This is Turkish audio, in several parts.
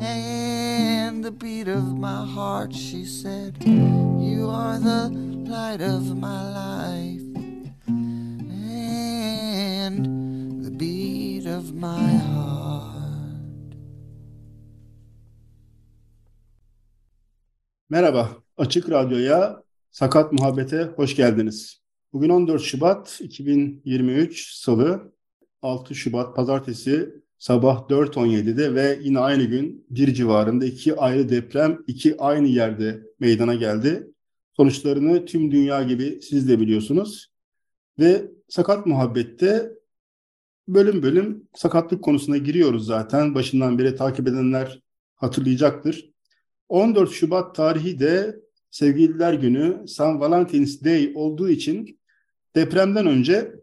and the beat of my heart. She said, You are the light of my life and the beat of my heart. Merhaba, Açık Radyo'ya Sakat Muhabbet'e hoş geldiniz. Bugün 14 Şubat 2023 Salı, 6 Şubat Pazartesi sabah 4.17'de ve yine aynı gün bir civarında iki ayrı deprem iki aynı yerde meydana geldi. Sonuçlarını tüm dünya gibi siz de biliyorsunuz. Ve Sakat Muhabbet'te bölüm bölüm sakatlık konusuna giriyoruz zaten. Başından beri takip edenler hatırlayacaktır. 14 Şubat tarihi de Sevgililer Günü, San Valentine's Day olduğu için depremden önce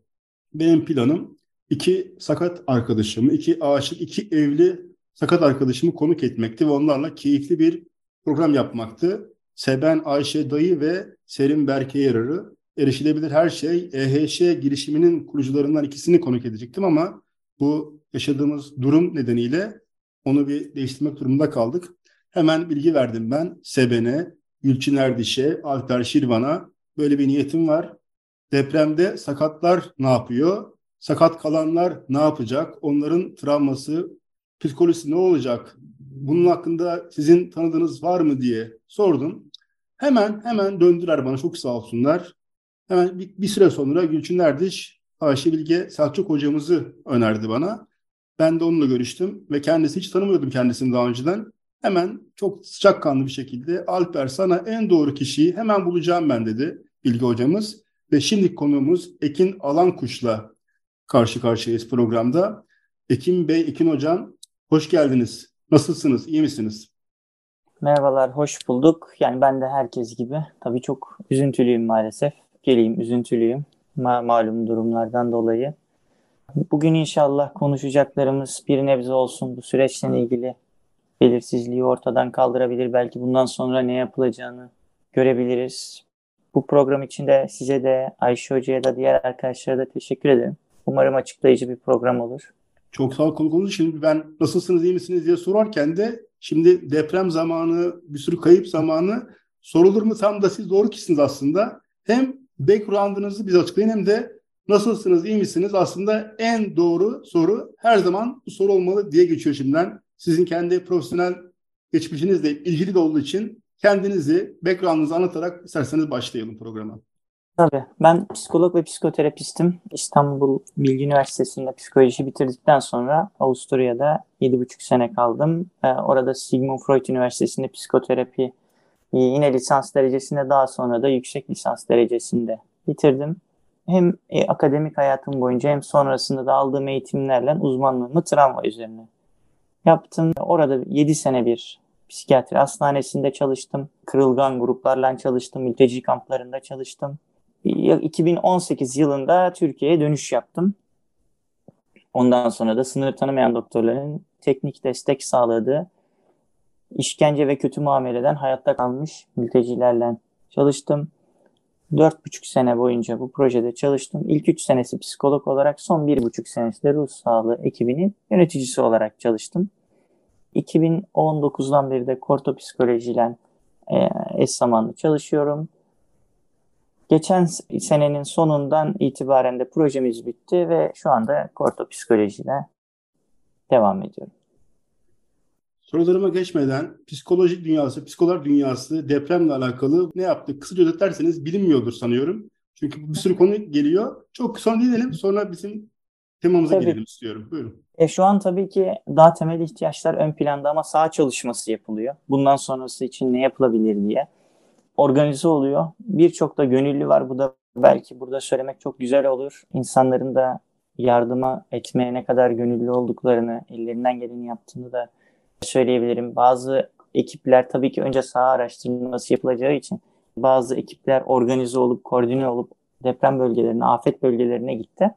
benim planım iki sakat arkadaşımı, iki aşık, iki evli sakat arkadaşımı konuk etmekti ve onlarla keyifli bir program yapmaktı. Seben Ayşe Dayı ve Serim Berke Yarar'ı erişilebilir her şey EHŞ girişiminin kurucularından ikisini konuk edecektim ama bu yaşadığımız durum nedeniyle onu bir değiştirmek durumunda kaldık. Hemen bilgi verdim ben Seben'e, Gülçin Erdiş'e, Alper Şirvan'a böyle bir niyetim var. Depremde sakatlar ne yapıyor? Sakat kalanlar ne yapacak? Onların travması, psikolojisi ne olacak? Bunun hakkında sizin tanıdığınız var mı diye sordum. Hemen hemen döndüler bana çok sağ olsunlar. Hemen bir, bir süre sonra Gülçin Erdiş, Ayşe Bilge Selçuk hocamızı önerdi bana. Ben de onunla görüştüm ve kendisi hiç tanımıyordum kendisini daha önceden. Hemen çok sıcakkanlı bir şekilde Alper sana en doğru kişiyi hemen bulacağım ben dedi Bilge hocamız. Ve şimdi konuğumuz Ekin Alankuş'la karşı karşıyayız programda. Ekin Bey, Ekin Hocam hoş geldiniz. Nasılsınız, iyi misiniz? Merhabalar, hoş bulduk. Yani ben de herkes gibi tabii çok üzüntülüyüm maalesef. Geleyim, üzüntülüyüm Ma- malum durumlardan dolayı. Bugün inşallah konuşacaklarımız bir nebze olsun bu süreçle ilgili belirsizliği ortadan kaldırabilir. Belki bundan sonra ne yapılacağını görebiliriz. Bu program için de size de Ayşe Hoca'ya da diğer arkadaşlara da teşekkür ederim. Umarım açıklayıcı bir program olur. Çok sağ ol konuk Şimdi ben nasılsınız, iyi misiniz diye sorarken de şimdi deprem zamanı, bir sürü kayıp zamanı sorulur mu tam da siz doğru kişisiniz aslında. Hem background'ınızı bize açıklayın hem de nasılsınız, iyi misiniz aslında en doğru soru her zaman bu soru olmalı diye geçiyor şimdiden. Sizin kendi profesyonel geçmişinizle ilgili de olduğu için kendinizi, background'ınızı anlatarak isterseniz başlayalım programa. Tabii. Ben psikolog ve psikoterapistim. İstanbul Bilgi Üniversitesi'nde psikoloji bitirdikten sonra Avusturya'da 7,5 sene kaldım. Ee, orada Sigmund Freud Üniversitesi'nde psikoterapi e, yine lisans derecesinde daha sonra da yüksek lisans derecesinde bitirdim. Hem e, akademik hayatım boyunca hem sonrasında da aldığım eğitimlerle uzmanlığımı travma üzerine yaptım. Orada 7 sene bir psikiyatri hastanesinde çalıştım. Kırılgan gruplarla çalıştım. Mülteci kamplarında çalıştım. 2018 yılında Türkiye'ye dönüş yaptım. Ondan sonra da sınır tanımayan doktorların teknik destek sağladığı işkence ve kötü muameleden hayatta kalmış mültecilerle çalıştım. 4,5 sene boyunca bu projede çalıştım. İlk 3 senesi psikolog olarak, son 1,5 senesi de ruh sağlığı ekibinin yöneticisi olarak çalıştım. 2019'dan beri de korto psikolojiyle e, eş zamanlı çalışıyorum. Geçen senenin sonundan itibaren de projemiz bitti ve şu anda korto psikolojiyle devam ediyorum. Sorularıma geçmeden psikolojik dünyası, psikolog dünyası depremle alakalı ne yaptı? Kısaca özetlerseniz bilinmiyordur sanıyorum. Çünkü bir sürü konu geliyor. Çok sonra dinleyelim sonra bizim temamıza Tabii. girelim istiyorum. Buyurun. E, şu an tabii ki daha temel ihtiyaçlar ön planda ama saha çalışması yapılıyor. Bundan sonrası için ne yapılabilir diye. Organize oluyor. Birçok da gönüllü var. Bu da belki burada söylemek çok güzel olur. İnsanların da yardıma etmeye ne kadar gönüllü olduklarını, ellerinden geleni yaptığını da söyleyebilirim. Bazı ekipler tabii ki önce saha araştırması yapılacağı için bazı ekipler organize olup, koordine olup deprem bölgelerine, afet bölgelerine gitti.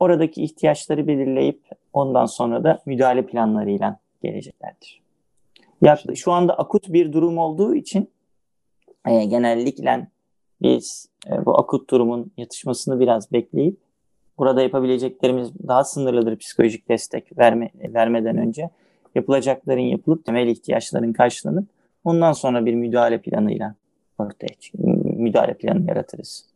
Oradaki ihtiyaçları belirleyip ondan sonra da müdahale planlarıyla geleceklerdir. Ya, şu anda akut bir durum olduğu için e, genellikle biz e, bu akut durumun yatışmasını biraz bekleyip burada yapabileceklerimiz daha sınırlıdır psikolojik destek verme, vermeden önce yapılacakların yapılıp temel ihtiyaçların karşılanıp ondan sonra bir müdahale planıyla ortaya müdahale planı yaratırız.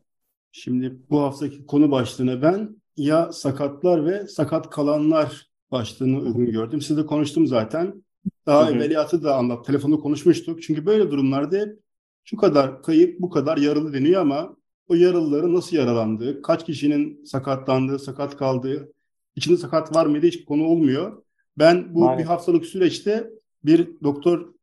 Şimdi bu haftaki konu başlığına ben ya sakatlar ve sakat kalanlar başlığını uygun gördüm. Sizle konuştum zaten. Daha evveliyatı da anlat. Telefonda konuşmuştuk. Çünkü böyle durumlarda hep şu kadar kayıp, bu kadar yaralı deniyor ama o yaralıların nasıl yaralandığı, kaç kişinin sakatlandığı, sakat kaldığı, içinde sakat var mıydı hiç konu olmuyor. Ben bu Maalesef. bir haftalık süreçte bir doktor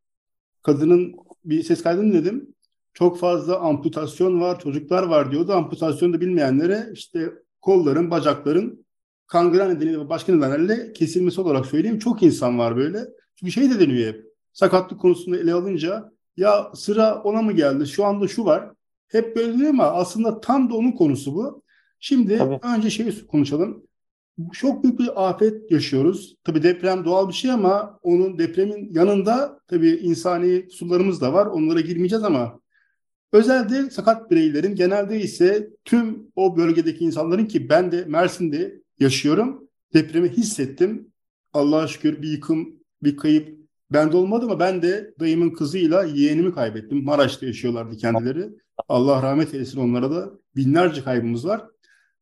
kadının bir ses kaydını dinledim. Çok fazla amputasyon var, çocuklar var diyordu. Amputasyonu da bilmeyenlere işte kolların, bacakların kangren nedeniyle ve başka nedenlerle kesilmesi olarak söyleyeyim. Çok insan var böyle. Çünkü şey de deniyor hep. Sakatlık konusunda ele alınca ya sıra ona mı geldi? Şu anda şu var. Hep böyle deniyor ama aslında tam da onun konusu bu. Şimdi Tabii. önce şeyi konuşalım. Çok büyük bir afet yaşıyoruz. Tabii deprem doğal bir şey ama onun depremin yanında tabii insani kusurlarımız da var. Onlara girmeyeceğiz ama özelde sakat bireylerin genelde ise tüm o bölgedeki insanların ki ben de Mersin'de yaşıyorum. Depremi hissettim. Allah'a şükür bir yıkım, bir kayıp bende olmadı ama ben de dayımın kızıyla yeğenimi kaybettim. Maraş'ta yaşıyorlardı kendileri. Allah rahmet eylesin onlara da binlerce kaybımız var.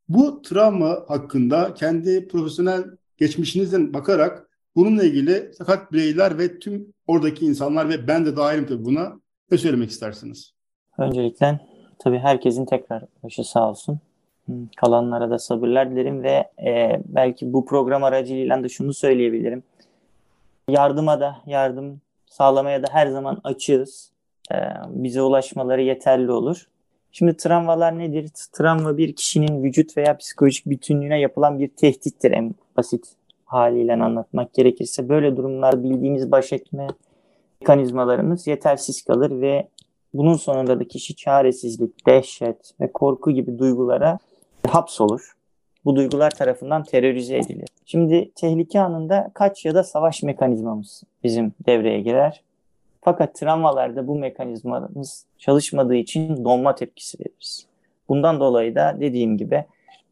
Bu travma hakkında kendi profesyonel geçmişinizden bakarak bununla ilgili sakat bireyler ve tüm oradaki insanlar ve ben de dahilim tabii buna ne söylemek istersiniz? Öncelikle tabii herkesin tekrar başı sağ olsun. Kalanlara da sabırlar dilerim ve e, belki bu program aracılığıyla da şunu söyleyebilirim. Yardıma da yardım sağlamaya da her zaman açığız. E, bize ulaşmaları yeterli olur. Şimdi travmalar nedir? Travma bir kişinin vücut veya psikolojik bütünlüğüne yapılan bir tehdittir en basit haliyle anlatmak gerekirse. Böyle durumlar bildiğimiz baş etme mekanizmalarımız yetersiz kalır ve bunun sonunda da kişi çaresizlik, dehşet ve korku gibi duygulara hapsolur. Bu duygular tarafından terörize edilir. Şimdi tehlike anında kaç ya da savaş mekanizmamız bizim devreye girer. Fakat travmalarda bu mekanizmamız çalışmadığı için donma tepkisi veririz. Bundan dolayı da dediğim gibi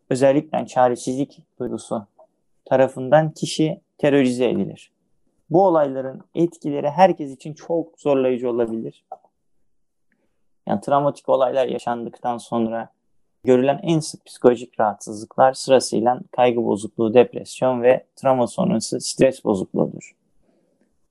özellikle çaresizlik duygusu tarafından kişi terörize edilir. Bu olayların etkileri herkes için çok zorlayıcı olabilir. Yani travmatik olaylar yaşandıktan sonra görülen en sık psikolojik rahatsızlıklar sırasıyla kaygı bozukluğu, depresyon ve travma sonrası stres bozukluğudur.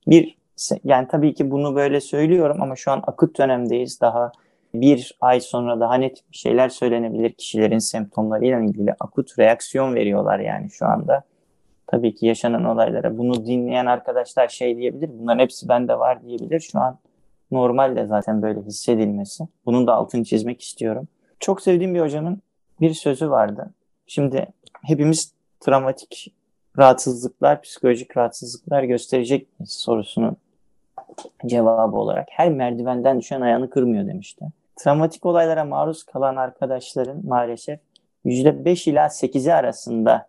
Bir yani tabii ki bunu böyle söylüyorum ama şu an akut dönemdeyiz. Daha bir ay sonra daha net bir şeyler söylenebilir kişilerin semptomlarıyla ilgili akut reaksiyon veriyorlar yani şu anda. Tabii ki yaşanan olaylara bunu dinleyen arkadaşlar şey diyebilir. Bunların hepsi bende var diyebilir. Şu an normal de zaten böyle hissedilmesi. Bunun da altını çizmek istiyorum. Çok sevdiğim bir hocamın bir sözü vardı. Şimdi hepimiz travmatik rahatsızlıklar, psikolojik rahatsızlıklar gösterecek miyiz sorusunun cevabı olarak her merdivenden düşen ayağını kırmıyor demişti. Travmatik olaylara maruz kalan arkadaşların maalesef %5 ila 8'i arasında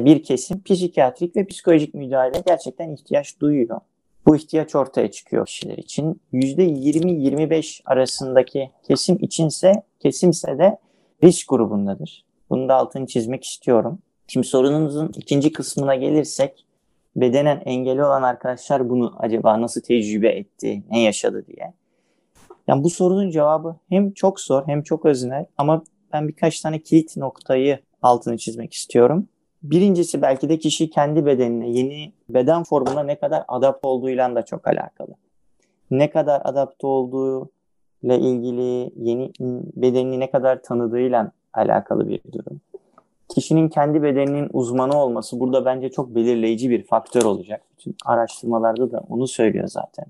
bir kesim psikiyatrik ve psikolojik müdahale gerçekten ihtiyaç duyuyor. Bu ihtiyaç ortaya çıkıyor kişiler için. %20-25 arasındaki kesim içinse kesimse de risk grubundadır. Bunu da altını çizmek istiyorum. Şimdi sorunumuzun ikinci kısmına gelirsek bedenen engeli olan arkadaşlar bunu acaba nasıl tecrübe etti, ne yaşadı diye. Yani bu sorunun cevabı hem çok zor hem çok öznel ama ben birkaç tane kilit noktayı altını çizmek istiyorum. Birincisi belki de kişi kendi bedenine, yeni beden formuna ne kadar adapte olduğuyla da çok alakalı. Ne kadar adapte olduğu ile ilgili yeni bedenini ne kadar tanıdığıyla alakalı bir durum. Kişinin kendi bedeninin uzmanı olması burada bence çok belirleyici bir faktör olacak. Bütün araştırmalarda da onu söylüyor zaten.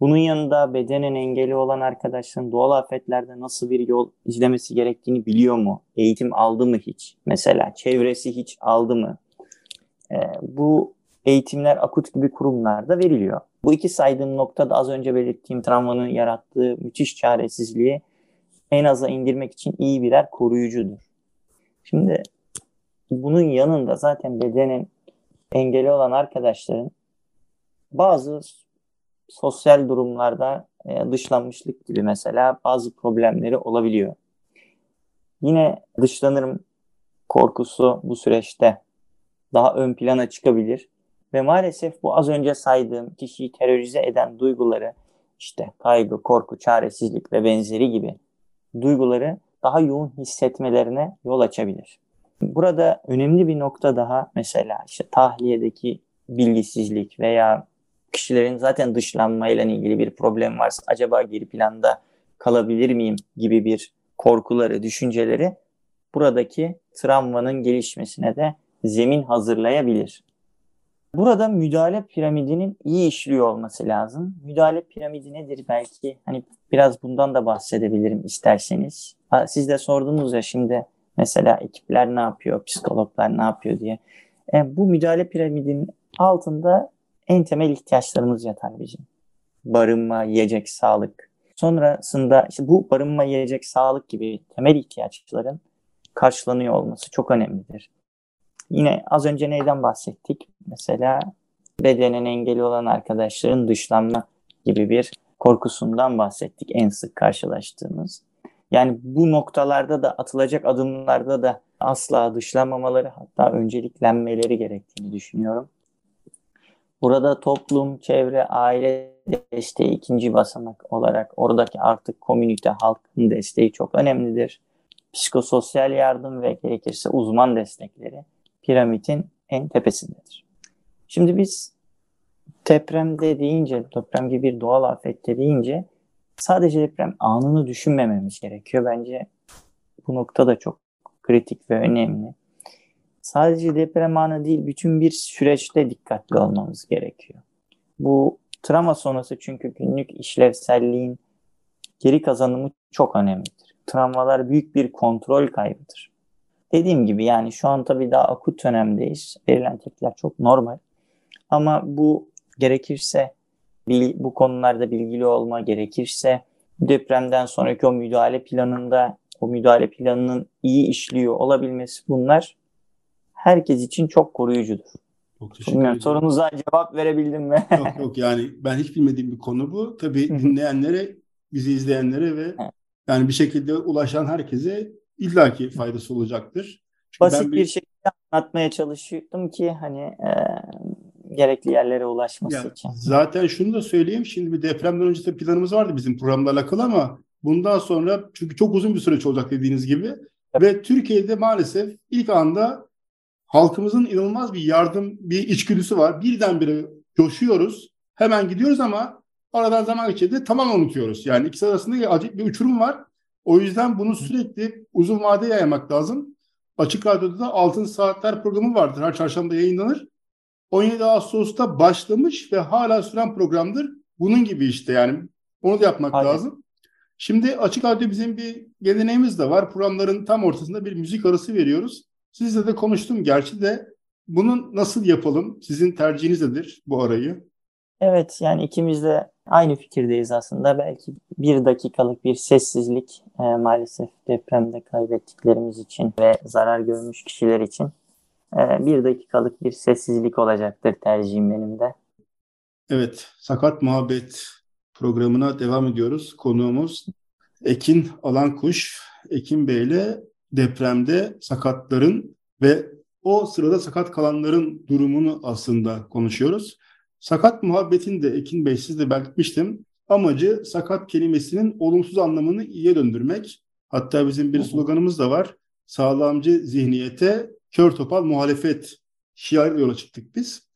Bunun yanında bedenen engeli olan arkadaşların doğal afetlerde nasıl bir yol izlemesi gerektiğini biliyor mu? Eğitim aldı mı hiç? Mesela çevresi hiç aldı mı? Ee, bu eğitimler akut gibi kurumlarda veriliyor. Bu iki saydığım noktada az önce belirttiğim travmanın yarattığı müthiş çaresizliği en aza indirmek için iyi birer koruyucudur. Şimdi bunun yanında zaten bedenen engeli olan arkadaşların bazı sosyal durumlarda e, dışlanmışlık gibi mesela bazı problemleri olabiliyor. Yine dışlanırım korkusu bu süreçte daha ön plana çıkabilir. Ve maalesef bu az önce saydığım kişiyi terörize eden duyguları işte kaygı, korku, çaresizlik ve benzeri gibi duyguları daha yoğun hissetmelerine yol açabilir. Burada önemli bir nokta daha mesela işte tahliyedeki bilgisizlik veya kişilerin zaten dışlanmayla ilgili bir problem varsa acaba geri planda kalabilir miyim gibi bir korkuları, düşünceleri buradaki travmanın gelişmesine de zemin hazırlayabilir. Burada müdahale piramidinin iyi işliyor olması lazım. Müdahale piramidi nedir belki? Hani biraz bundan da bahsedebilirim isterseniz. Siz de sordunuz ya şimdi mesela ekipler ne yapıyor, psikologlar ne yapıyor diye. E, bu müdahale piramidinin altında en temel ihtiyaçlarımız yatar bizim. Barınma, yiyecek, sağlık. Sonrasında işte bu barınma, yiyecek, sağlık gibi temel ihtiyaçların karşılanıyor olması çok önemlidir. Yine az önce neyden bahsettik? Mesela bedenen engeli olan arkadaşların dışlanma gibi bir korkusundan bahsettik en sık karşılaştığımız. Yani bu noktalarda da atılacak adımlarda da asla dışlanmamaları hatta önceliklenmeleri gerektiğini düşünüyorum. Burada toplum, çevre, aile desteği ikinci basamak olarak oradaki artık komünite, halkın desteği çok önemlidir. Psikososyal yardım ve gerekirse uzman destekleri piramidin en tepesindedir. Şimdi biz depremde deyince, deprem gibi bir doğal afette deyince sadece deprem anını düşünmememiz gerekiyor. Bence bu nokta da çok kritik ve önemli. Sadece deprem anı değil, bütün bir süreçte dikkatli olmamız gerekiyor. Bu travma sonrası çünkü günlük işlevselliğin geri kazanımı çok önemlidir. Travmalar büyük bir kontrol kaybıdır. Dediğim gibi yani şu an tabii daha akut dönemdeyiz. Verilen tepkiler çok normal. Ama bu gerekirse bu konularda bilgili olma gerekirse depremden sonraki o müdahale planında o müdahale planının iyi işliyor olabilmesi bunlar herkes için çok koruyucudur. Çok teşekkür ederim. Sorunuza cevap verebildim mi? yok yok yani ben hiç bilmediğim bir konu bu. Tabii dinleyenlere, bizi izleyenlere ve yani bir şekilde ulaşan herkese illaki faydası olacaktır. Çünkü Basit bir... bir şekilde anlatmaya çalışıyordum ki hani e, gerekli yerlere ulaşması yani, için. Zaten şunu da söyleyeyim. Şimdi bir depremden önce de planımız vardı bizim programla alakalı ama bundan sonra çünkü çok uzun bir süreç olacak dediğiniz gibi evet. ve Türkiye'de maalesef ilk anda halkımızın inanılmaz bir yardım, bir içgüdüsü var. Birdenbire coşuyoruz. Hemen gidiyoruz ama aradan zaman geçirdi tamamen unutuyoruz. Yani ikisi arasında acayip bir uçurum var. O yüzden bunu sürekli uzun vade yaymak lazım. Açık Radyo'da da Altın Saatler programı vardır. Her çarşamba yayınlanır. 17 Ağustos'ta başlamış ve hala süren programdır. Bunun gibi işte yani. Onu da yapmak Aynen. lazım. Şimdi Açık Radyo bizim bir geleneğimiz de var. Programların tam ortasında bir müzik arası veriyoruz. Sizle de konuştum gerçi de bunu nasıl yapalım? Sizin tercihiniz nedir bu arayı? Evet yani ikimiz de aynı fikirdeyiz aslında. Belki bir dakikalık bir sessizlik e, maalesef depremde kaybettiklerimiz için ve zarar görmüş kişiler için e, bir dakikalık bir sessizlik olacaktır tercihim benim de. Evet, Sakat Muhabbet programına devam ediyoruz. Konuğumuz Ekin Alankuş. Ekin Bey ile depremde sakatların ve o sırada sakat kalanların durumunu aslında konuşuyoruz. Sakat muhabbetin de Ekin Bey siz de belirtmiştim. Amacı sakat kelimesinin olumsuz anlamını iyiye döndürmek. Hatta bizim bir sloganımız da var. Sağlamcı zihniyete, kör topal muhalefet şiarıyla yola çıktık biz.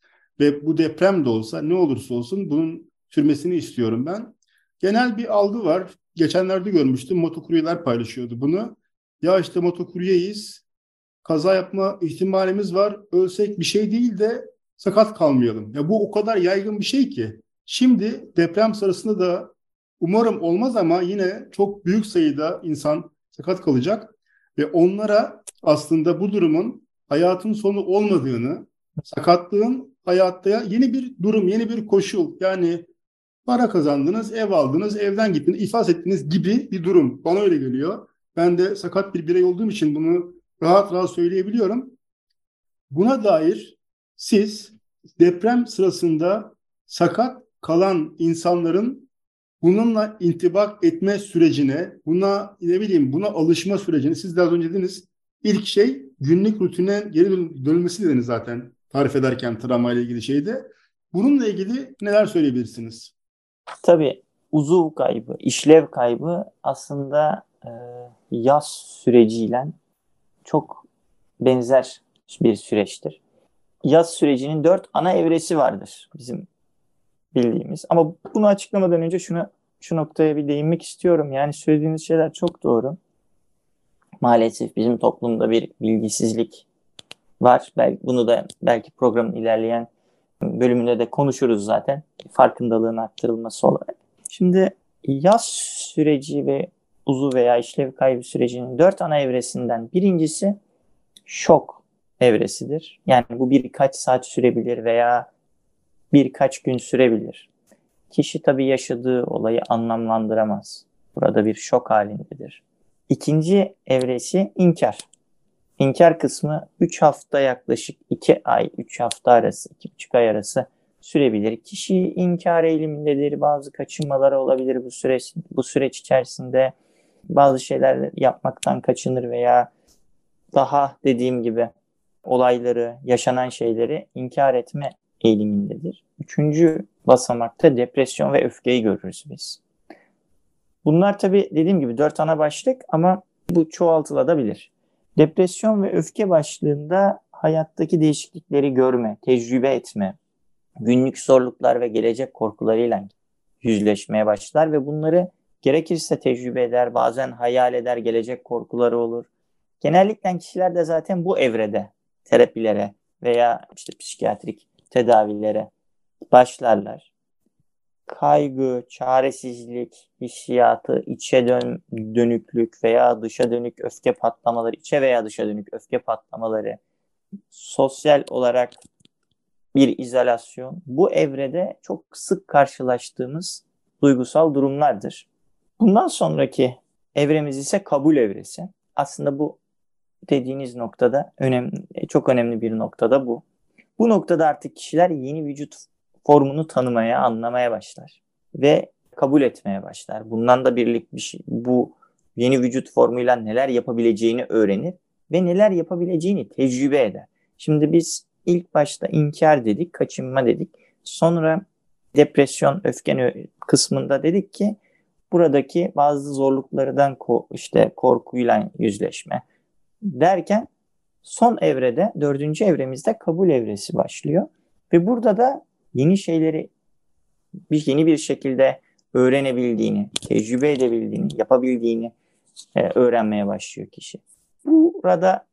Ve bu deprem de olsa ne olursa olsun bunun sürmesini istiyorum ben. Genel bir algı var. Geçenlerde görmüştüm motokuryeler paylaşıyordu bunu. Ya işte motokuryeyiz, kaza yapma ihtimalimiz var, ölsek bir şey değil de sakat kalmayalım. Ya bu o kadar yaygın bir şey ki. Şimdi deprem sırasında da umarım olmaz ama yine çok büyük sayıda insan sakat kalacak ve onlara aslında bu durumun hayatın sonu olmadığını, sakatlığın hayatta yeni bir durum, yeni bir koşul yani para kazandınız, ev aldınız, evden gittiniz, iflas ettiniz gibi bir durum. Bana öyle geliyor. Ben de sakat bir birey olduğum için bunu rahat rahat söyleyebiliyorum. Buna dair siz deprem sırasında sakat kalan insanların bununla intibak etme sürecine, buna ne bileyim buna alışma sürecini siz az önce dediniz. İlk şey günlük rutine geri dönülmesi dediniz zaten tarif ederken travma ile ilgili şeyde. Bununla ilgili neler söyleyebilirsiniz? Tabii uzuv kaybı, işlev kaybı aslında e, yaz süreciyle çok benzer bir süreçtir. Yaz sürecinin dört ana evresi vardır bizim bildiğimiz. Ama bunu açıklamadan önce şunu şu noktaya bir değinmek istiyorum. Yani söylediğiniz şeyler çok doğru. Maalesef bizim toplumda bir bilgisizlik var. Belki bunu da belki programın ilerleyen bölümünde de konuşuruz zaten. Farkındalığın arttırılması olarak. Şimdi yaz süreci ve uzu veya işlev kaybı sürecinin dört ana evresinden birincisi şok evresidir. Yani bu birkaç saat sürebilir veya birkaç gün sürebilir. Kişi tabii yaşadığı olayı anlamlandıramaz. Burada bir şok halindedir. İkinci evresi inkar. İnkar kısmı 3 hafta yaklaşık 2 ay, 3 hafta arası, 2,5 ay arası sürebilir. Kişi inkar eğilimindedir. Bazı kaçınmaları olabilir bu süreç, bu süreç içerisinde. Bazı şeyler yapmaktan kaçınır veya daha dediğim gibi olayları, yaşanan şeyleri inkar etme eğilimindedir. Üçüncü basamakta depresyon ve öfkeyi görürüz biz. Bunlar tabii dediğim gibi dört ana başlık ama bu çoğaltılabilir. Depresyon ve öfke başlığında hayattaki değişiklikleri görme, tecrübe etme, günlük zorluklar ve gelecek korkularıyla yüzleşmeye başlar ve bunları gerekirse tecrübe eder, bazen hayal eder, gelecek korkuları olur. Genellikle kişiler de zaten bu evrede terapilere veya işte psikiyatrik tedavilere başlarlar. Kaygı, çaresizlik, hissiyatı, içe dön dönüklük veya dışa dönük öfke patlamaları, içe veya dışa dönük öfke patlamaları, sosyal olarak bir izolasyon bu evrede çok sık karşılaştığımız duygusal durumlardır. Bundan sonraki evremiz ise kabul evresi. Aslında bu dediğiniz noktada önemli, çok önemli bir noktada bu. Bu noktada artık kişiler yeni vücut formunu tanımaya, anlamaya başlar ve kabul etmeye başlar. Bundan da birlik bir şey, bu yeni vücut formuyla neler yapabileceğini öğrenir ve neler yapabileceğini tecrübe eder. Şimdi biz ilk başta inkar dedik, kaçınma dedik. Sonra depresyon, öfke kısmında dedik ki buradaki bazı zorluklardan işte korkuyla yüzleşme derken son evrede, dördüncü evremizde kabul evresi başlıyor. Ve burada da yeni şeyleri bir yeni bir şekilde öğrenebildiğini, tecrübe edebildiğini, yapabildiğini e, öğrenmeye başlıyor kişi. Burada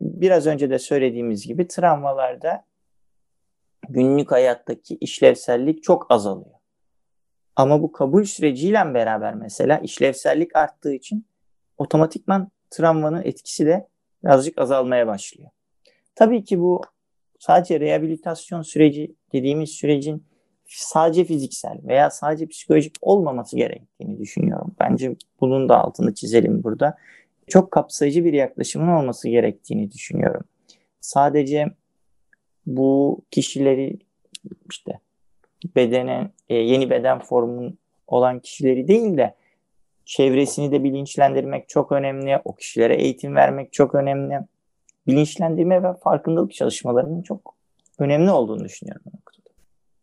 biraz önce de söylediğimiz gibi travmalarda günlük hayattaki işlevsellik çok azalıyor. Ama bu kabul süreciyle beraber mesela işlevsellik arttığı için otomatikman travmanın etkisi de birazcık azalmaya başlıyor. Tabii ki bu sadece rehabilitasyon süreci dediğimiz sürecin sadece fiziksel veya sadece psikolojik olmaması gerektiğini düşünüyorum. Bence bunun da altını çizelim burada. Çok kapsayıcı bir yaklaşımın olması gerektiğini düşünüyorum. Sadece bu kişileri işte bedene e, yeni beden formun olan kişileri değil de çevresini de bilinçlendirmek çok önemli. O kişilere eğitim vermek çok önemli. Bilinçlendirme ve farkındalık çalışmalarının çok önemli olduğunu düşünüyorum.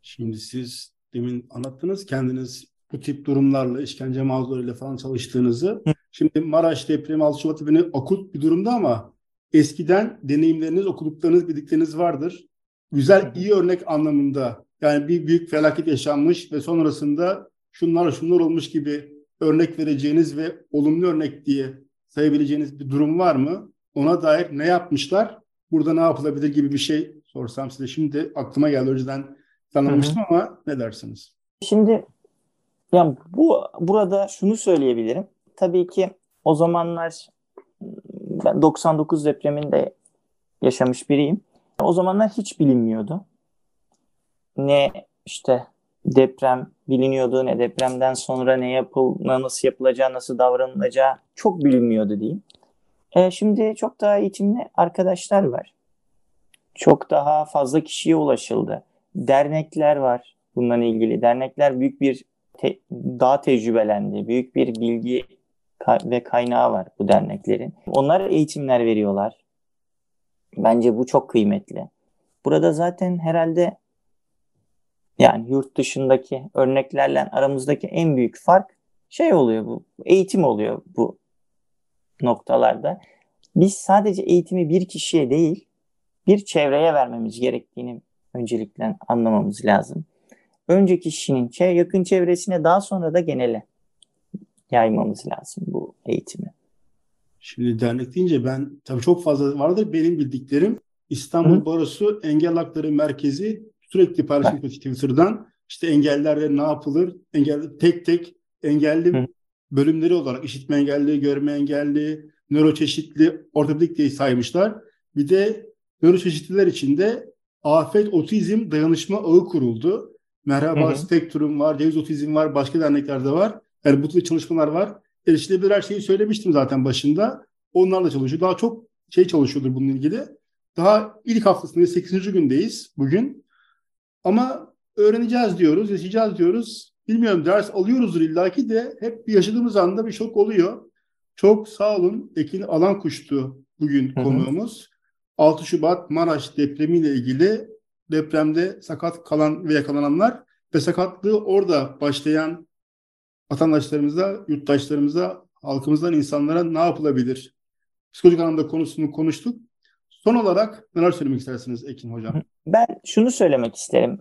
Şimdi siz demin anlattınız kendiniz bu tip durumlarla, işkence mağdurlarıyla falan çalıştığınızı. Şimdi Maraş depremi 6 Şubat depremi akut bir durumda ama eskiden deneyimleriniz, okuduklarınız, bildikleriniz vardır. Güzel, iyi örnek anlamında yani bir büyük felaket yaşanmış ve sonrasında şunlar şunlar olmuş gibi örnek vereceğiniz ve olumlu örnek diye sayabileceğiniz bir durum var mı? Ona dair ne yapmışlar? Burada ne yapılabilir gibi bir şey sorsam size. Şimdi aklıma geldi önceden planlamıştım ama ne dersiniz? Şimdi yani bu burada şunu söyleyebilirim. Tabii ki o zamanlar ben 99 depreminde yaşamış biriyim. O zamanlar hiç bilinmiyordu. Ne işte deprem biliniyordu ne depremden sonra ne yapıl nasıl yapılacağı, nasıl davranılacağı çok bilinmiyordu diyeyim. E, şimdi çok daha eğitimli arkadaşlar var. Çok daha fazla kişiye ulaşıldı. Dernekler var bununla ilgili. Dernekler büyük bir te- daha tecrübelendi. Büyük bir bilgi ve kaynağı var bu derneklerin. Onlar eğitimler veriyorlar. Bence bu çok kıymetli. Burada zaten herhalde yani yurt dışındaki örneklerle aramızdaki en büyük fark şey oluyor bu. Eğitim oluyor bu noktalarda. Biz sadece eğitimi bir kişiye değil bir çevreye vermemiz gerektiğini öncelikle anlamamız lazım. Önce kişinin yakın çevresine daha sonra da genele yaymamız lazım bu eğitimi. Şimdi dernek deyince ben tabii çok fazla vardır benim bildiklerim. İstanbul Hı. Barosu Engel Hakları Merkezi sürekli paylaşım Twitter'dan işte engellerle ne yapılır? Engel tek tek engelli Hı. bölümleri olarak işitme engelli, görme engelli, nöroçeşitli, ortopedik diye saymışlar. Bir de nöroçeşitliler içinde afet otizm dayanışma ağı kuruldu. Merhaba hı Spektrum var, Ceviz Otizm var, başka derneklerde var. Yani bu tür çalışmalar var. Erişilebilir her şeyi söylemiştim zaten başında. Onlarla çalışıyor. Daha çok şey çalışıyordur bununla ilgili. Daha ilk haftasında 8. gündeyiz bugün. Ama öğreneceğiz diyoruz, yaşayacağız diyoruz. Bilmiyorum ders alıyoruzdur illaki de hep yaşadığımız anda bir şok oluyor. Çok sağ olun. Ekin Alan Kuştu bugün hı hı. konuğumuz. 6 Şubat Maraş depremiyle ilgili depremde sakat kalan ve yakalananlar ve sakatlığı orada başlayan vatandaşlarımıza, yurttaşlarımıza, halkımızdan insanlara ne yapılabilir? Psikolojik anlamda konusunu konuştuk. Son olarak neler söylemek istersiniz Ekin Hocam? Ben şunu söylemek isterim.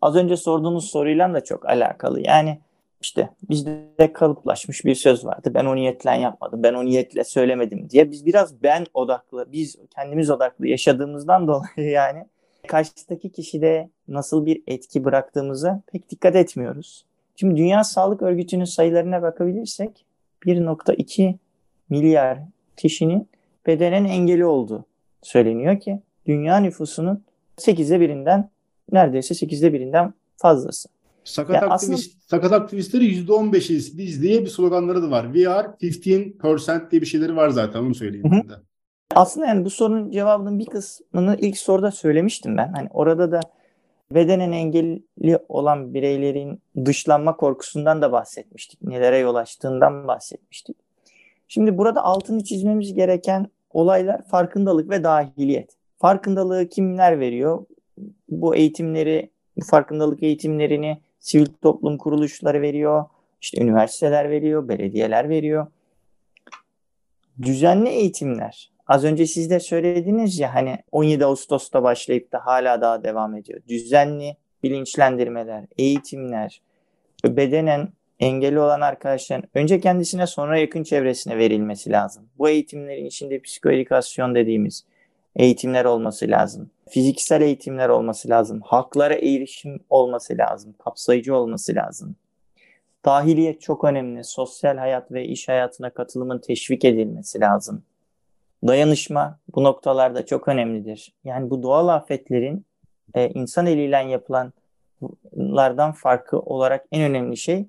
Az önce sorduğunuz soruyla da çok alakalı. Yani işte bizde kalıplaşmış bir söz vardı. Ben o niyetle yapmadım, ben o niyetle söylemedim diye. Biz biraz ben odaklı, biz kendimiz odaklı yaşadığımızdan dolayı yani karşıdaki kişide nasıl bir etki bıraktığımıza pek dikkat etmiyoruz. Şimdi Dünya Sağlık Örgütü'nün sayılarına bakabilirsek 1.2 milyar kişinin bedenen engeli olduğu söyleniyor ki dünya nüfusunun 8'de birinden neredeyse 8'de birinden fazlası. Sakat, yani aktivist, aslında, sakat aktivistleri %15'iz biz diye bir sloganları da var. We are 15% diye bir şeyleri var zaten onu söyleyeyim. Hı hı. Aslında yani bu sorunun cevabının bir kısmını ilk soruda söylemiştim ben. Hani orada da bedenen engelli olan bireylerin dışlanma korkusundan da bahsetmiştik. Nelere yol açtığından bahsetmiştik. Şimdi burada altını çizmemiz gereken olaylar farkındalık ve dahiliyet. Farkındalığı kimler veriyor? Bu eğitimleri, farkındalık eğitimlerini sivil toplum kuruluşları veriyor. İşte üniversiteler veriyor, belediyeler veriyor. Düzenli eğitimler Az önce siz de söylediniz ya hani 17 Ağustos'ta başlayıp da hala daha devam ediyor. Düzenli bilinçlendirmeler, eğitimler, bedenen engeli olan arkadaşların önce kendisine sonra yakın çevresine verilmesi lazım. Bu eğitimlerin içinde psikoedikasyon dediğimiz eğitimler olması lazım. Fiziksel eğitimler olması lazım. Haklara erişim olması lazım. Kapsayıcı olması lazım. Dahiliyet çok önemli. Sosyal hayat ve iş hayatına katılımın teşvik edilmesi lazım. Dayanışma bu noktalarda çok önemlidir. Yani bu doğal afetlerin e, insan eliyle yapılanlardan farkı olarak en önemli şey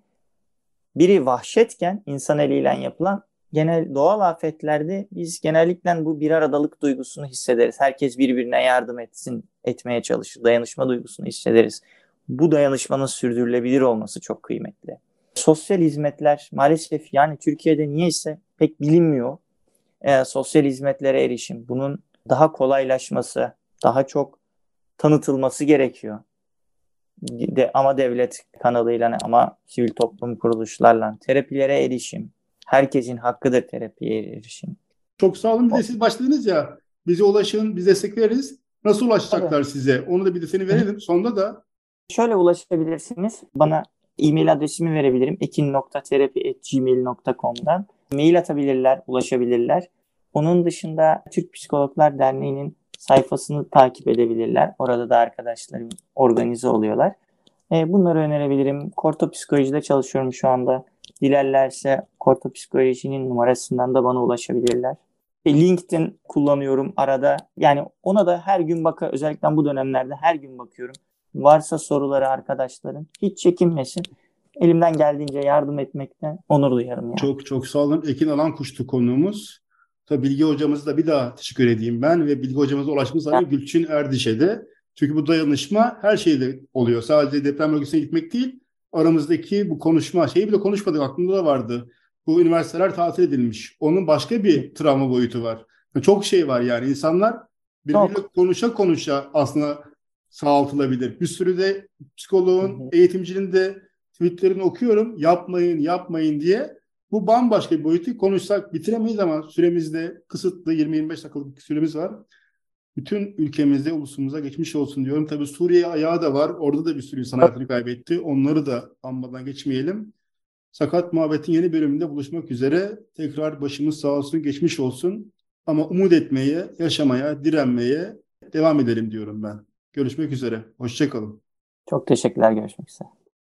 biri vahşetken insan eliyle yapılan genel doğal afetlerde biz genellikle bu bir aradalık duygusunu hissederiz. Herkes birbirine yardım etsin, etmeye çalışır. Dayanışma duygusunu hissederiz. Bu dayanışmanın sürdürülebilir olması çok kıymetli. Sosyal hizmetler maalesef yani Türkiye'de niyeyse pek bilinmiyor e, sosyal hizmetlere erişim, bunun daha kolaylaşması, daha çok tanıtılması gerekiyor. De, ama devlet kanalıyla ama sivil toplum kuruluşlarla terapilere erişim. Herkesin hakkıdır terapiye erişim. Çok sağ olun. Bir de siz başladınız ya Bize ulaşın, biz destek veririz. Nasıl ulaşacaklar size? Onu da bir de seni verelim. Sonunda da Şöyle ulaşabilirsiniz. Bana e-mail adresimi verebilirim. ekin.terapi.gmail.com'dan. Mail atabilirler, ulaşabilirler. Onun dışında Türk Psikologlar Derneği'nin sayfasını takip edebilirler. Orada da arkadaşlarım organize oluyorlar. E, bunları önerebilirim. Korto Psikoloji'de çalışıyorum şu anda. Dilerlerse Korto Psikoloji'nin numarasından da bana ulaşabilirler. E, LinkedIn kullanıyorum arada. Yani ona da her gün baka özellikle bu dönemlerde her gün bakıyorum. Varsa soruları arkadaşların hiç çekinmesin. Elimden geldiğince yardım etmekten onur duyarım yani. çok çok sağ olun. Ekin Alan Kuştu konuğumuz. Tabii Bilgi hocamızı da bir daha teşekkür edeyim ben ve Bilgi hocamıza ulaştığımız zaman Gülçin Erdiş'e de. Çünkü bu dayanışma her şeyde oluyor. Sadece deprem bölgesine gitmek değil. Aramızdaki bu konuşma, şeyi bile konuşmadık aklımda da vardı. Bu üniversiteler tatil edilmiş. Onun başka bir travma boyutu var. Çok şey var yani. insanlar birbiriyle konuşa konuşa aslında sağaltılabilir. Bir sürü de psikoloğun, eğitimcinin de tweetlerini okuyorum. Yapmayın, yapmayın diye. Bu bambaşka bir boyutu. Konuşsak bitiremeyiz ama süremiz de kısıtlı. 20-25 dakikalık süremiz var. Bütün ülkemizde, ulusumuza geçmiş olsun diyorum. Tabii Suriye ayağı da var. Orada da bir sürü insan hayatını kaybetti. Onları da anmadan geçmeyelim. Sakat Muhabbet'in yeni bölümünde buluşmak üzere. Tekrar başımız sağ olsun, geçmiş olsun. Ama umut etmeye, yaşamaya, direnmeye devam edelim diyorum ben. Görüşmek üzere. Hoşçakalın. Çok teşekkürler. Görüşmek üzere.